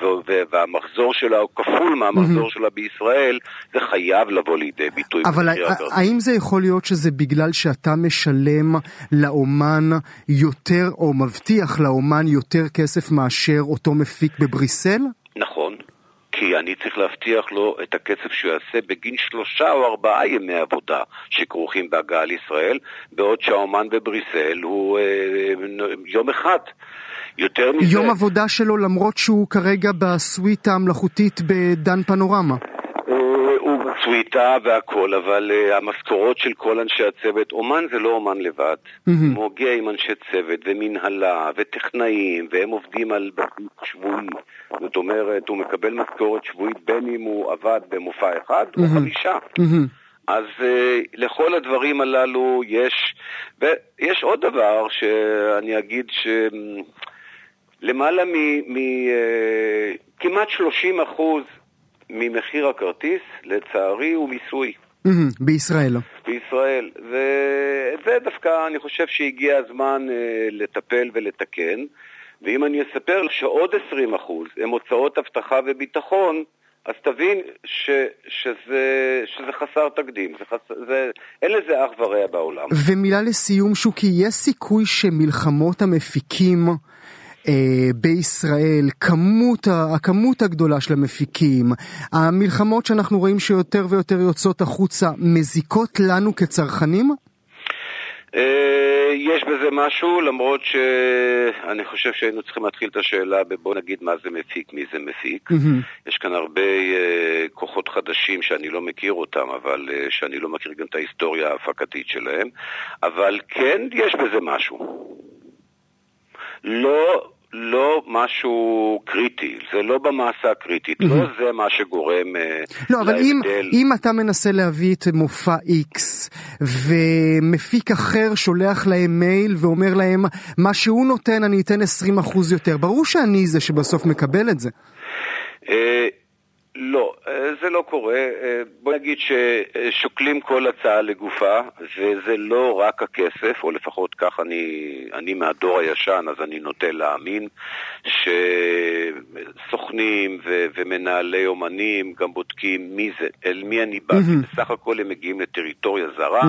והמחזור שלה הוא כפול מהמחזור mm-hmm. שלה בישראל, זה חייב לבוא לידי ביטוי. אבל האם זה יכול להיות שזה בגלל שאתה משלם לאומן יותר, או מבטיח לאומן יותר כסף מאשר אותו מפיק בבריסל? כי אני צריך להבטיח לו את הקצב שהוא יעשה בגין שלושה או ארבעה ימי עבודה שכרוכים בהגעה לישראל, בעוד שהאומן בבריסל הוא אה, יום אחד. יותר מזה... יום עבודה שלו למרות שהוא כרגע בסוויטה המלאכותית בדן פנורמה. בסוויטה והכל, אבל uh, המשכורות של כל אנשי הצוות, אומן זה לא אומן לבד. Mm-hmm. הוא מגיע עם אנשי צוות ומנהלה וטכנאים, והם עובדים על שבועי. זאת אומרת, הוא מקבל משכורת שבועית בין אם הוא עבד במופע אחד mm-hmm. או חמישה. Mm-hmm. אז uh, לכל הדברים הללו יש, ויש עוד דבר שאני אגיד שלמעלה מ... מ uh, כמעט 30 אחוז ממחיר הכרטיס, לצערי, הוא מיסוי. בישראל. בישראל, ואת זה דווקא אני חושב שהגיע הזמן אה, לטפל ולתקן, ואם אני אספר שעוד 20% הם הוצאות אבטחה וביטחון, אז תבין ש, שזה, שזה חסר תקדים, זה חס, זה, אין לזה אח ורע בעולם. ומילה לסיום, שוקי, יש סיכוי שמלחמות המפיקים בישראל, כמות, הכמות הגדולה של המפיקים, המלחמות שאנחנו רואים שיותר ויותר יוצאות החוצה, מזיקות לנו כצרכנים? אה, יש בזה משהו, למרות שאני חושב שהיינו צריכים להתחיל את השאלה בבוא נגיד מה זה מפיק, מי זה מפיק. Mm-hmm. יש כאן הרבה uh, כוחות חדשים שאני לא מכיר אותם, אבל uh, שאני לא מכיר גם את ההיסטוריה ההפקתית שלהם, אבל כן יש בזה משהו. לא, לא משהו קריטי, זה לא במאסה הקריטית, mm-hmm. לא זה מה שגורם אה, לא, אבל אם, אם אתה מנסה להביא את מופע X ומפיק אחר שולח להם מייל ואומר להם מה שהוא נותן אני אתן 20% יותר, ברור שאני זה שבסוף מקבל את זה. אה, לא, אה, זה לא קורה. אה, בוא נגיד ששוקלים כל הצעה לגופה, וזה לא רק הכסף, או לפחות כך אני, אני מהדור הישן, אז אני נוטה להאמין, שסוכנים ו- ומנהלי אומנים גם בודקים מי זה, אל מי אני בא, כי בסך הכל הם מגיעים לטריטוריה זרה,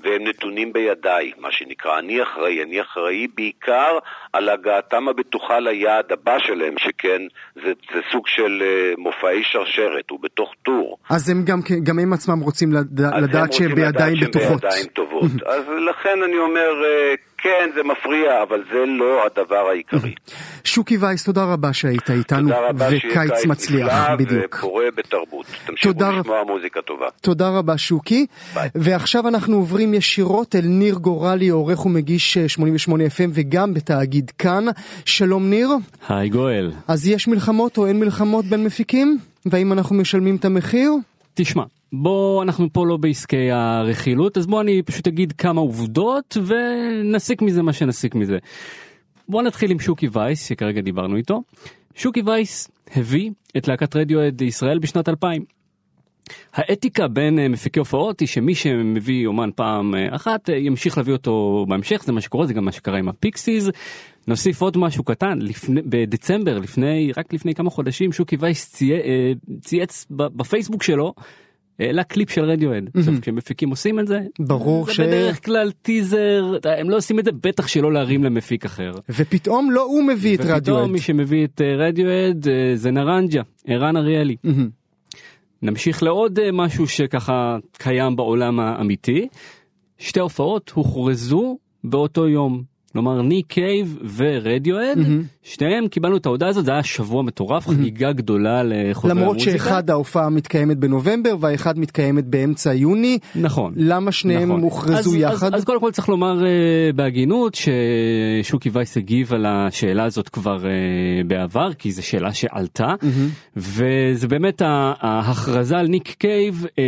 והם נתונים בידיי, מה שנקרא. אני אחראי, אני אחראי בעיקר על הגעתם הבטוחה ליעד הבא שלהם, שכן זה, זה סוג של uh, מופעי שרשרת, הוא בתוך טור. אז הם גם, כן- גם הם עצמם רוצים לד... לדעת שהם בידיים בטוחות. בידיים טובות. אז לכן אני אומר, uh, כן, זה מפריע, אבל זה לא הדבר העיקרי. שוקי וייס, תודה רבה שהיית איתנו, תודה רבה וקיץ מצליח, נפלא בדיוק. ופורה בתרבות. תמשיכו תודה רבה. לשמוע מוזיקה טובה. תודה רבה שוקי. ביי. ועכשיו אנחנו עוברים ישירות אל ניר גורלי, עורך ומגיש אה, 88 FM וגם בתאגיד כאן. שלום ניר. היי גואל. אז יש מלחמות או אין מלחמות בין מפיקים? והאם אנחנו משלמים את המחיר? תשמע, בוא, אנחנו פה לא בעסקי הרכילות, אז בוא אני פשוט אגיד כמה עובדות ונסיק מזה מה שנסיק מזה. בוא נתחיל עם שוקי וייס, שכרגע דיברנו איתו. שוקי וייס הביא את להקת רדיוהד לישראל בשנת 2000. האתיקה בין אה, מפיקי הופעות היא שמי שמביא אומן פעם אה, אחת אה, ימשיך להביא אותו בהמשך זה מה שקורה זה גם מה שקרה עם הפיקסיס. נוסיף עוד משהו קטן לפני בדצמבר לפני רק לפני כמה חודשים שוקי וייס צי, אה, צייץ בפייסבוק שלו. העלה קליפ של רדיואד, עכשיו כשמפיקים עושים את זה, ברור זה ש- בדרך כלל טיזר, הם לא עושים את זה בטח שלא להרים למפיק אחר. ופתאום לא הוא מביא את רדיואד. ופתאום מי שמביא את אה, רדיואד אה, זה נרנג'ה, ערן אריאלי. נמשיך לעוד משהו שככה קיים בעולם האמיתי. שתי הופעות הוכרזו באותו יום. כלומר ניק קייב ורדיואד, שניהם קיבלנו את ההודעה הזאת, זה היה שבוע מטורף, חגיגה גדולה למרות המוזיקה. שאחד ההופעה מתקיימת בנובמבר והאחד מתקיימת באמצע יוני. נכון. למה שניהם נכון. הוכרזו אז, יחד? אז, אז קודם כל צריך לומר uh, בהגינות ששוקי וייס הגיב על השאלה הזאת כבר uh, בעבר כי זו שאלה שעלתה וזה באמת ההכרזה על ניק קייב אה,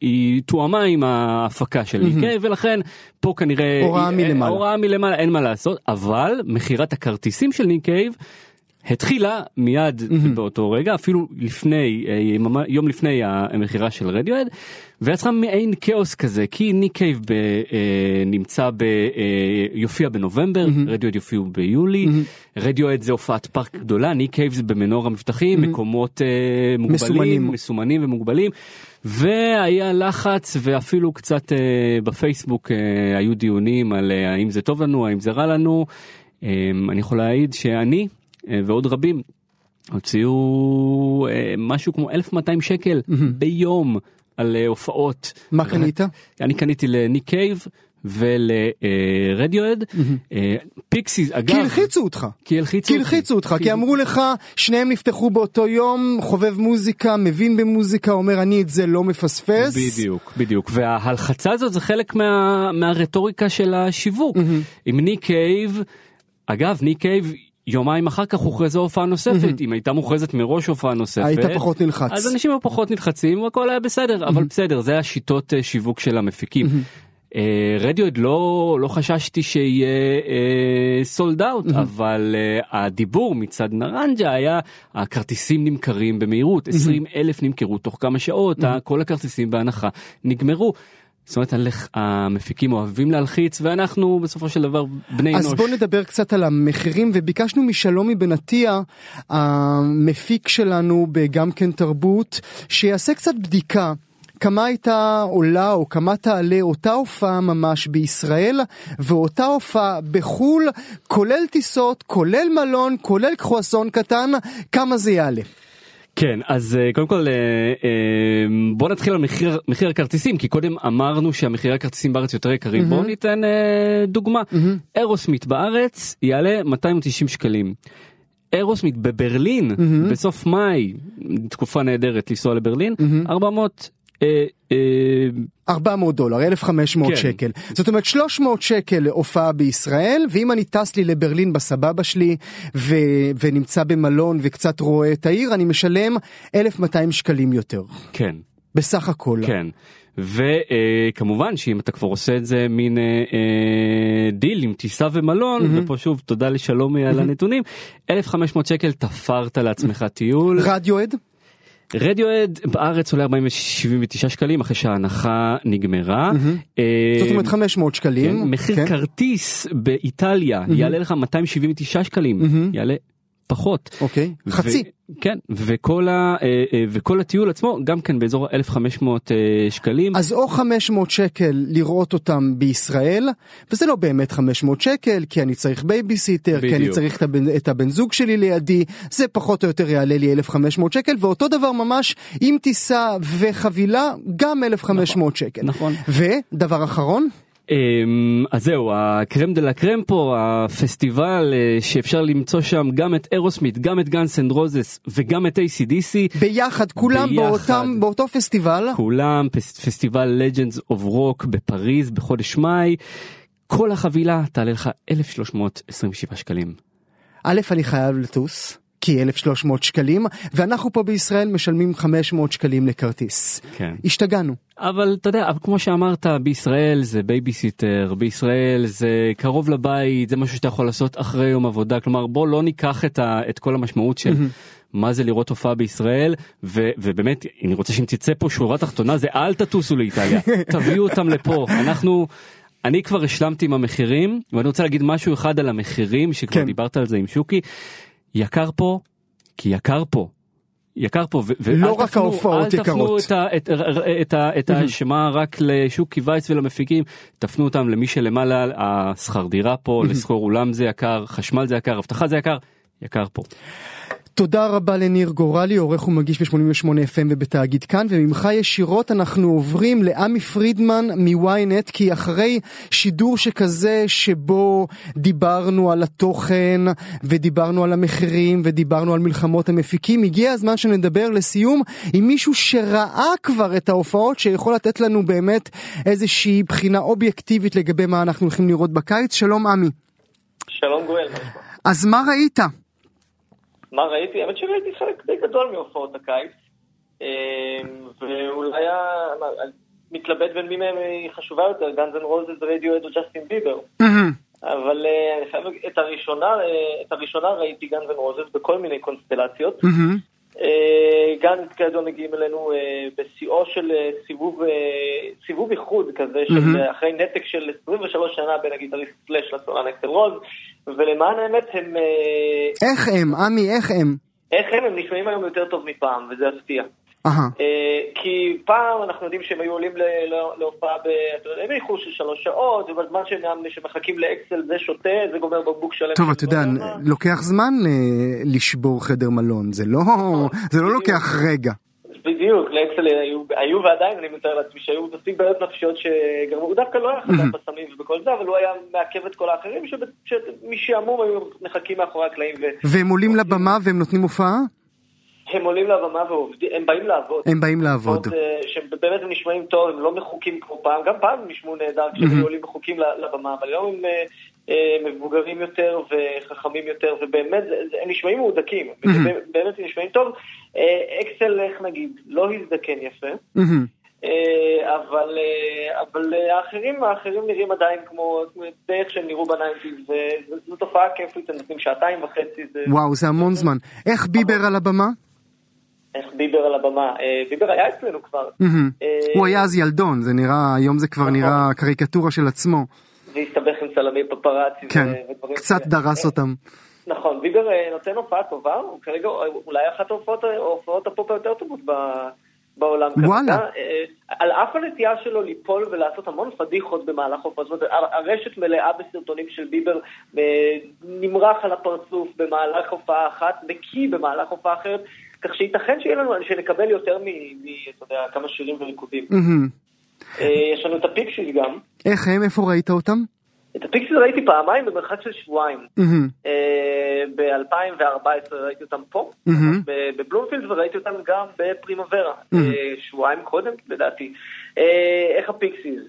היא תואמה עם ההפקה של ניק קייב ולכן פה כנראה הוראה מלמעלה. הוראה מלמעלה אין מה לעשות אבל מכירת הכרטיסים של ניק קייב. התחילה מיד באותו רגע אפילו לפני אה, יום לפני המכירה של רדיוהד ויצרה מעין כאוס כזה כי ניק קייב ב, אה, נמצא ב... אה, יופיע בנובמבר רדיוהד יופיעו ביולי רדיוהד זה הופעת פארק גדולה ניק קייב זה במנורה מבטחים מקומות אה, מוגבלים מסומנים. מסומנים ומוגבלים והיה לחץ ואפילו קצת אה, בפייסבוק אה, היו דיונים על אה, האם זה טוב לנו האם זה רע לנו. אה, אני יכול להעיד שאני אה, ועוד רבים הוציאו אה, משהו כמו 1200 שקל ביום על אה, הופעות. מה קנית? אני קניתי לניק קייב ולרדיוהד. פיקסיס אגב. כי הלחיצו אותך. כי הלחיצו כי. הלחיצו אותך, כי אמרו לך, שניהם נפתחו באותו יום, חובב מוזיקה, מבין במוזיקה, אומר אני את זה לא מפספס. בדיוק בדיוק וההלחצה הזאת זה חלק מה, מהרטוריקה של השיווק עם ניק קייב אגב ניק קייב יומיים אחר כך הוכרזה הופעה נוספת. אם הייתה מוכרזת מראש הופעה נוספת היית פחות נלחץ. אז אנשים היו פחות נלחצים והכל היה בסדר. אבל בסדר זה השיטות אה, שיווק של המפיקים. רדיואד לא לא חששתי שיהיה סולד אאוט אבל אה, הדיבור מצד נרנג'ה היה הכרטיסים נמכרים במהירות 20 אלף נמכרו תוך כמה שעות כל הכרטיסים בהנחה נגמרו. זאת אומרת המפיקים אוהבים להלחיץ ואנחנו בסופו של דבר בני אנוש. אז בוא נדבר קצת על המחירים וביקשנו משלומי בן עטיה המפיק שלנו בגם כן תרבות שיעשה קצת בדיקה. כמה הייתה עולה או כמה תעלה אותה הופעה ממש בישראל ואותה הופעה בחו"ל כולל טיסות כולל מלון כולל קרואסון קטן כמה זה יעלה. כן אז אה, קודם כל אה, אה, בוא נתחיל על מחיר מחיר הכרטיסים כי קודם אמרנו שהמחירי הכרטיסים בארץ יותר יקרים. בואו ניתן אה, דוגמה. אירוסמית בארץ יעלה 290 שקלים. אירוסמית בברלין בסוף מאי תקופה נהדרת לנסוע לברלין 400 אה, אה, 400 דולר 1500 כן. שקל. זאת אומרת 300 שקל להופעה בישראל ואם אני טס לי לברלין בסבבה שלי ו... ונמצא במלון וקצת רואה את העיר אני משלם 1200 שקלים יותר. כן. בסך הכל. כן. וכמובן שאם אתה כבר עושה את זה מין אה, אה, דיל עם טיסה ומלון ופה שוב תודה לשלומי על הנתונים 1500 שקל תפרת לעצמך טיול. רדיואד רדיואד בארץ עולה 479 שקלים אחרי שההנחה נגמרה. אה, זאת אומרת 500 כן, שקלים. מחיר כן. כרטיס באיטליה יעלה לך 279 שקלים, יעלה פחות. אוקיי, חצי. כן, וכל, ה, אה, אה, וכל הטיול עצמו גם כן באזור 1500 אה, שקלים. אז או 500 שקל לראות אותם בישראל, וזה לא באמת 500 שקל, כי אני צריך בייביסיטר, כי אני. צריך את הבן, את הבן זוג שלי לידי, זה פחות או יותר יעלה לי 1,500 שקל, ואותו דבר ממש עם טיסה וחבילה, גם 1,500 שקל. נכון. ודבר אחרון, אז זהו, הקרם דה לה קרם פה, הפסטיבל אה, שאפשר למצוא שם גם את אירוסמית', גם את גאנס אנד רוזס וגם את ACDC. ביחד, כולם ביחד. באותם, באותו פסטיבל. כולם פס- פסטיבל Legends of Rock בפריז בחודש מאי. כל החבילה תעלה לך 1,327 שקלים. א', אני חייב לטוס, כי 1,300 שקלים, ואנחנו פה בישראל משלמים 500 שקלים לכרטיס. כן. השתגענו. אבל אתה יודע, אבל כמו שאמרת, בישראל זה בייביסיטר, בישראל זה קרוב לבית, זה משהו שאתה יכול לעשות אחרי יום עבודה, כלומר בוא לא ניקח את, ה, את כל המשמעות של מה זה לראות הופעה בישראל, ו, ובאמת, אני רוצה שאם תצא פה שורה תחתונה זה אל תטוסו לאיטליה, תביאו אותם לפה, אנחנו... אני כבר השלמתי עם המחירים ואני רוצה להגיד משהו אחד על המחירים שכבר כן. דיברת על זה עם שוקי יקר פה כי יקר פה. יקר פה ו- ואל לא רק תפנו- ההופעות אל תפנו. את, את, את, את האשמה רק לשוקי וייס ולמפיקים תפנו אותם למי שלמעלה השכר דירה פה לשכור אולם זה יקר חשמל זה יקר אבטחה זה יקר יקר פה. תודה רבה לניר גורלי, עורך ומגיש ב-88 FM ובתאגיד כאן, וממך ישירות אנחנו עוברים לעמי פרידמן מ-ynet, כי אחרי שידור שכזה שבו דיברנו על התוכן, ודיברנו על המחירים, ודיברנו על מלחמות המפיקים, הגיע הזמן שנדבר לסיום עם מישהו שראה כבר את ההופעות, שיכול לתת לנו באמת איזושהי בחינה אובייקטיבית לגבי מה אנחנו הולכים לראות בקיץ. שלום עמי. שלום גואל? אז מה ראית? מה ראיתי? האמת שראיתי חלק די גדול מהופעות הקיץ, אמ, ואולי מתלבט בין מי מהם היא חשובה יותר, גאנז אנד רוזס, רדיוהד או ג'סטין ביבר. אבל אה, אני חייב להגיד, את הראשונה, אה, את הראשונה ראיתי גאנז אנד רוזס בכל מיני קונסטלציות. אה, גאנז כידוע מגיעים אלינו בשיאו של סיבוב, סיבוב איחוד כזה, של אחרי נתק של 23 שנה בין הגיטריסט סלאש לסולן אקסל רוז, ולמען האמת הם... אה, איך הם? עמי, איך הם? איך הם? הם נשמעים היום יותר טוב מפעם, וזה הפתיע. אה, כי פעם אנחנו יודעים שהם היו עולים להופעה יודע, באיחור של שלוש שעות, ובזמן שהם- שמחכים לאקסל זה שותה, זה גומר בקבוק שלם. טוב, אתה יודע. לוקח זמן ל- לשבור חדר מלון, זה לא, זה לא לוקח רגע. בדיוק, לאקסל היו, היו ועדיין, אני מתאר לעצמי, שהיו מספיק בעיות נפשיות שגרמו, הוא דווקא לא היה חזק בסמים ובכל זה, אבל הוא היה מעכב את כל האחרים, שמשעמום היו מחכים מאחורי הקלעים, והם עולים לבמה והם נותנים הופעה? והם עולים לבמה ועובדים, הם באים לעבוד. הם באים לעבוד. אה, שבאמת הם נשמעים טוב, הם לא מחוקים כמו פעם, גם פעם הם נשמעו נהדר כשהם עולים מחוקים לבמה, אבל היום הם אה, מבוגרים יותר וחכמים יותר, ובאמת זה- זה- הם נשמעים מהודקים, באמת הם נשמעים טוב. אה, אקסל, איך נגיד, לא הזדקן יפה. מהמם. אה, אבל, אה, אבל אה, האחרים, האחרים נראים עדיין כמו, די איך שהם נראו בניינטיז, וזו תופעה כיפית, הם נותנים שעתיים וחצי, זה וואו, זה המון זמן. איך ביבר על הבמה? איך ביבר על הבמה. אה, ביבר היה אצלנו כבר. אה, הוא היה אז ילדון, זה נראה, היום זה כבר נכון. נראה קריקטורה של עצמו. צלמי פפראצי כן, ודברים קצת. דרס אותם. נכון, ביבר אה, נותן הופעה טובה, הוא כרגע אולי אחת ההופעות ההופעות הפופ היותר טובות בעולם. וואלה. כרגע. אה, על אף הנטייה שלו ליפול ולעשות המון פדיחות במהלך הופעה, זאת אומרת, הר- הרשת מלאה בסרטונים של ביבר, אה, נמרח על הפרצוף במהלך הופעה אחת, מקיא במהלך הופעה אחרת, כך שייתכן שיהיה לנו, שנקבל יותר מ... מ- יודע, כמה שירים וריקודים. אה, יש לנו את הפיקסיס גם. איך הם? איפה ראית אותם? את הפיקסיס ראיתי פעמיים במרחק של שבועיים. אממ. ב-2014 ראיתי אותם פה, בבלומפילד, וראיתי אותם גם ב Primavera. אה, שבועיים קודם לדעתי. אה, איך ה Pixies?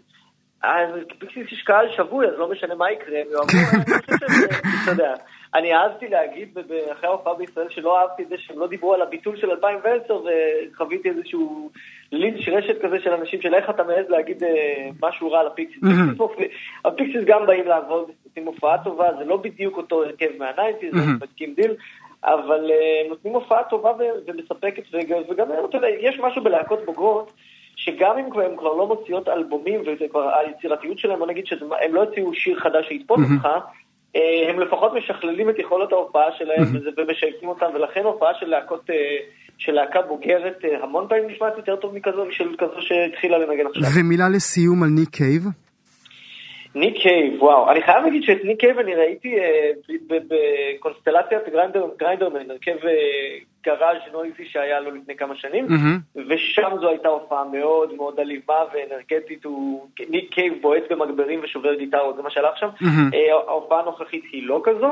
אז Pixies יש קהל שבוי, אז לא משנה מה יקרה, הם יאהבו, אני חושב שזה, אתה יודע. אני אהבתי להגיד אחרי ההופעה בישראל שלא אהבתי את זה שהם לא דיברו על הביטול של 2010 וחוויתי איזשהו לינץ' רשת כזה של אנשים של איך אתה מעז להגיד אה, משהו רע על ה Pixies. מופיע- ה Pixies גם באים לעבוד, עושים הופעה טובה, זה לא בדיוק אותו הרכב מה nineties. הם מינוס קים דיל, אבל אה, נותנים הופעה טובה ומספקת, וגם, יודע, יש משהו בלהקות בוגרות, שגם אם הן כבר לא מוציאות אלבומים, וזה כבר היצירתיות שלהם, בוא נגיד שהם לא הוציאו שיר חדש שיתפוס mm-hmm. אותך, אה, הם לפחות משכללים את יכולות ההופעה שלהם. ומשייפים אותם, ולכן הופעה של להקות... של להקה בוגרת המון פעמים נשמעת יותר טוב מכזו, של כזו שהתחילה לנגן עכשיו. ומילה לסיום על ניק קייב. ניק קייב, וואו, אני חייב להגיד שאת ניק קייב אני ראיתי אה, בקונסטלציית Grinderman, הרכב אה, garage noisy שהיה לו לפני כמה שנים, ושם זו הייתה הופעה מאוד מאוד אלימה ואנרגטית, ניק קייב בועט במגברים ושובר גיטרות, זה מה שהלך שם. אה, ההופעה הנוכחית היא לא כזו,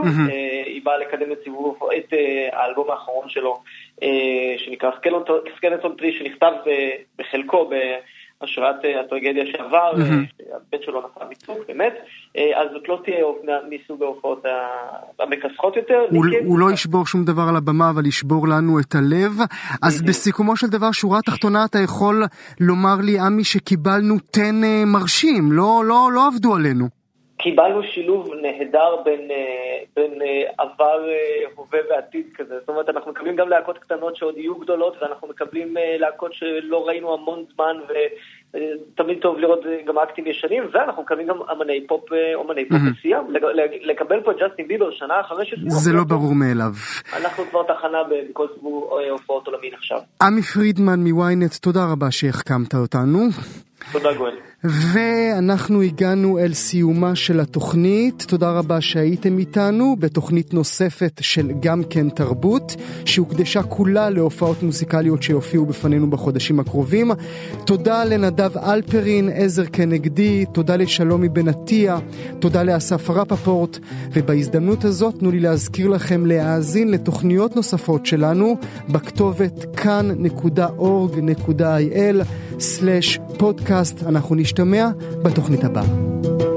היא באה לקדם את סיבוב, את האלבום האחרון שלו, שנקרא Skeleton Tree, שנכתב בחלקו בהשראת אה, הטרגדיה שעבר, mm-hmm. הבן שלו נפל מצוק, באמת, אה, אז זאת לא תהיה מסוג ההופעות המכסחות יותר. הוא, הוא לא ישבור שום דבר על הבמה, אבל ישבור לנו את הלב. אז בסיכומו של דבר, שורה תחתונה, אתה יכול לומר לי, עמי, שקיבלנו תן מרשים, לא, לא, לא עבדו עלינו. קיבלנו שילוב נהדר בין, אה, בין אה, עבר, אה, הווה ועתיד כזה. זאת אומרת, אנחנו מקבלים גם להקות קטנות שעוד יהיו גדולות, ואנחנו מקבלים להקות שלא ראינו המון זמן, ותמיד טוב לראות גם אקטים ישנים, ואנחנו מקבלים גם אמני פופ, אמני פופ מסוים. לקבל פה ג'סטין ביבר שנה אחרי ש... זה לא ברור מאליו. אנחנו כבר תחנה בכל סיבוב הופעות עולמין עכשיו. עמי פרידמן מוויינט, תודה רבה שהחכמת אותנו. תודה גואל. ואנחנו הגענו אל סיומה של התוכנית. תודה רבה שהייתם איתנו בתוכנית נוספת של גם כן תרבות, שהוקדשה כולה להופעות מוזיקליות שיופיעו בפנינו בחודשים הקרובים. תודה לנדב אלפרין, עזר כנגדי, תודה לשלומי בן עטיה, תודה לאסף רפפורט, ובהזדמנות הזאת תנו לי להזכיר לכם להאזין לתוכניות נוספות שלנו בכתובת כאן.org.il/פודקאסט. אנחנו נשתמע בתוכנית הבאה.